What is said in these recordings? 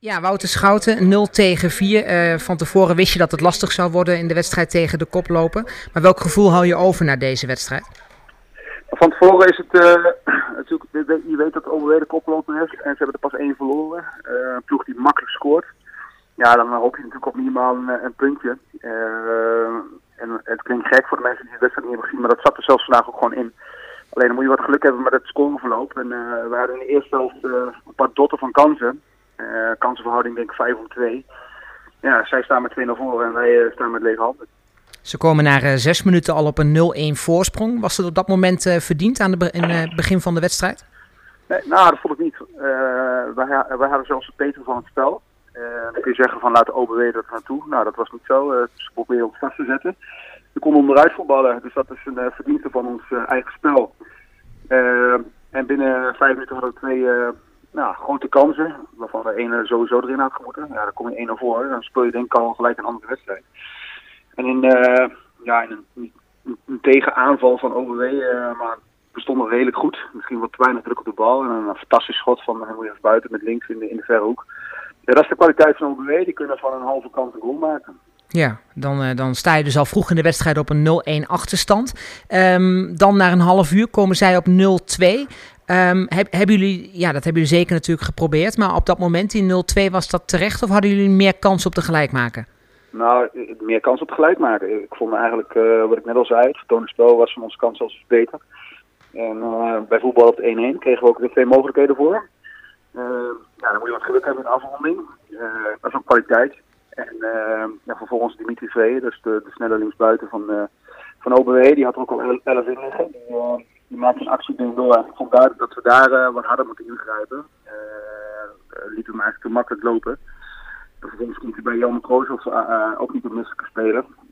Ja, Wouter Schouten, 0 tegen 4. van tevoren wist je dat het lastig zou worden in de wedstrijd tegen de koploper. Maar welk gevoel hou je over naar deze wedstrijd? Van tevoren is het uh, natuurlijk, je weet dat OBW de koploper is en ze hebben er pas één verloren. Uh, een ploeg die makkelijk scoort. Ja, dan hoop je natuurlijk op minimaal een, een puntje. En het klinkt gek voor de mensen die de wedstrijd niet hebben gezien, maar dat zat er zelfs vandaag ook gewoon in. Alleen dan moet je wat geluk hebben met het scoreverloop. En we hadden in de eerste helft een paar dotten van kansen. Kansenverhouding denk ik 5 om 2. Ja, zij staan met 2 naar voren en wij staan met lege handen. Ze komen na uh, zes minuten al op een 0-1 voorsprong. Was het op dat moment uh, verdiend aan het uh, begin van de wedstrijd? Nee, nou, dat vond ik niet. wij, wij hadden zelfs het beter van het spel. dan kun je zeggen van laten OBW er naartoe. Nou, dat was niet zo. ze probeerden ons vast te zetten. We konden onderuit voetballen, dus dat is een verdienste van ons eigen spel. en binnen vijf minuten hadden we twee nou, grote kansen, waarvan de ene sowieso erin had moeten. Ja, dan kom je één naar voren, dan speel je denk ik al gelijk een andere wedstrijd. En in, uh, ja, in een, tegenaanval van OBW, uh, maar we stonden redelijk goed. Misschien wat te weinig druk op de bal. En een, fantastisch schot van even buiten met links in de, in de verre hoek. Ja, dat is de kwaliteit van OBW. Die kunnen van een halve kant een goal maken. Ja, dan, dan sta je dus al vroeg in de wedstrijd op een 0-1 achterstand. Um, dan na een half uur komen zij op 0-2. Heb, hebben jullie, ja, dat hebben jullie zeker natuurlijk geprobeerd. Maar op dat moment, in 0-2, was dat terecht? Of hadden jullie meer kans op de gelijkmaken? Nou, meer kans op gelijk maken. Ik vond eigenlijk, uh, wat ik net al zei, het getoonde was van onze kant zelfs beter. En uh, bij voetbal op 1-1 kregen we ook weer twee mogelijkheden voor. Uh, ja, dan moet je wat geluk hebben in de afronding. dat is ook kwaliteit. En ja, vervolgens Dimitri Vree, dus de, de snelle linksbuiten van, van OBW, die had er ook al 11 in liggen. Die maakte een actie door. En ik vond duidelijk dat we daar wat harder moeten ingrijpen. lieten we hem eigenlijk te makkelijk lopen. Vervolgens komt hij bij Jan Kroos uh, ook niet op misselijke.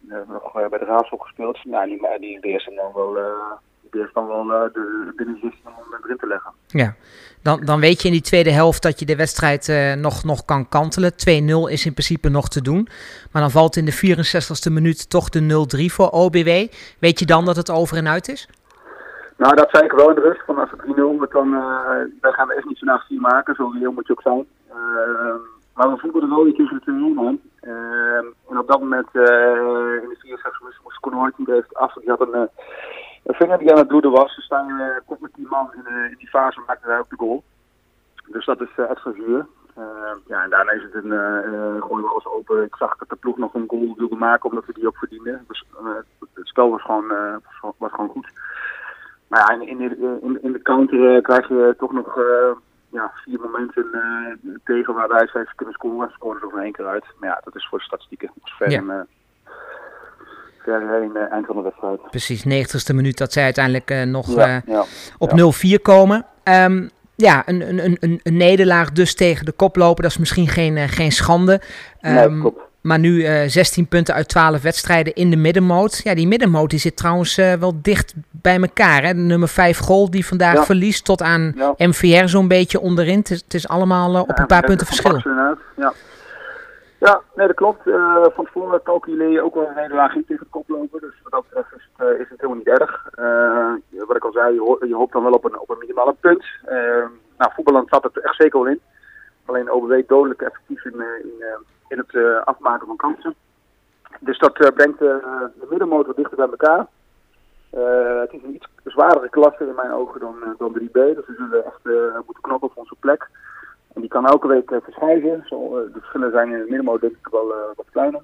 Uh, nog bij de Raadsel gespeeld. Nou, die, die beheerst dan wel, dan wel de binnen 16 om erin te leggen. Ja, dan, dan weet je in die tweede helft dat je de wedstrijd nog, nog kan kantelen. 2-0 is in principe nog te doen. Maar dan valt in de 64ste minuut toch de 0-3 voor OBW. Weet je dan dat het over en uit is? Nou, dat zei ik wel in de rust. Van als het 3-0 wordt, dan, dan gaan we echt niet naar 4 maken. Zo reëel moet je ook zijn. Maar we voelden wel iets tussen de twee man. Uh, en op dat moment, uh, in de 64 minuten, moest Koen Hoijten heeft af. Die had een, uh, een vinger die aan het bloeden was. Ze staan uh, kort met die man in, die fase maakte hij ook de goal. Dus dat is extra zuur. ja, en daarna is het een, gooien we alles open. Ik zag dat de ploeg nog een goal wilde maken, omdat we die ook verdienden. Dus, het spel was gewoon, was gewoon goed. Maar ja, in, in, de counter krijg je toch nog ja, vier momenten uh, tegen waar ze kunnen scoren. Scoren ze er één keer uit. Maar ja, dat is voor de statistieken. Dat is ver ja. ver uh, eind van de wedstrijd. Precies, 90ste minuut dat zij uiteindelijk nog ja, ja, op 0-4 komen. Um, ja, een, een, een, een nederlaag dus tegen de koploper. Dat is misschien geen, geen schande. Um, nee. Maar nu uh, 16 punten uit 12 wedstrijden in de middenmoot. Ja, die middenmoot die zit trouwens uh, wel dicht bij elkaar. Hè? De nummer 5 goal die vandaag ja. verliest tot aan ja. MVR zo'n beetje onderin. Het is, het is allemaal uh, op ja, een paar punten verschil. Ja. ja, nee, dat klopt. Van tevoren calculeer je ook wel een nederlaag in tegen het koplopen. Dus wat dat betreft is het, is het helemaal niet erg. wat ik al zei, je, ho je hoopt dan wel op een, op een minimale punt. nou, voetballand zat het echt zeker wel in. Alleen OBW dodelijk effectief in, in in het uh, afmaken van kansen. Dus dat uh, brengt uh, de middenmotor dichter bij elkaar. het is een iets zwaardere klasse in mijn ogen dan, dan 3B. Dus we zullen echt moeten knokken op onze plek. En die kan elke week verschuiven. Zo, de verschillen zijn in de middenmotor denk ik wel wat kleiner.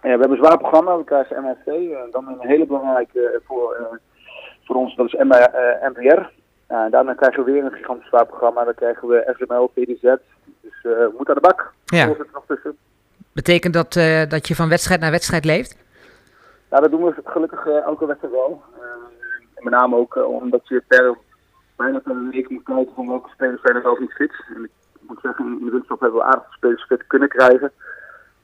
we hebben een zwaar programma. We krijgen MSC. dan een hele belangrijke voor, voor ons, dat is MPR. En daarna krijgen we weer een gigantisch zwaar programma. Dan krijgen we SML, PDZ, dus uh, moet aan de bak. Ja. nog tussen. Betekent dat uh, dat je van wedstrijd naar wedstrijd leeft? Ja, dat doen we gelukkig uh, elke wedstrijd wel. en met name ook omdat je per bijna per week moet kijken van welke spelers zijn er wel niet fit. En ik moet zeggen, in de winterstop hebben we aardig spelers fit kunnen krijgen.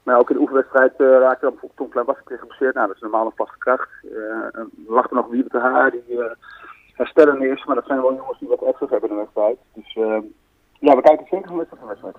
Maar ook in de oefenwedstrijd uh, raakte dan bijvoorbeeld Tom Klein was geblesseerd. Nou, dat is normaal een vaste kracht. Uh, we wachten nog Wiebe te Haar, die uh, herstellen eerst. Maar dat zijn wel jongens die wat extra's hebben in de wedstrijd. Dus ja, we kijken zeker van wedstrijd wedstrijd.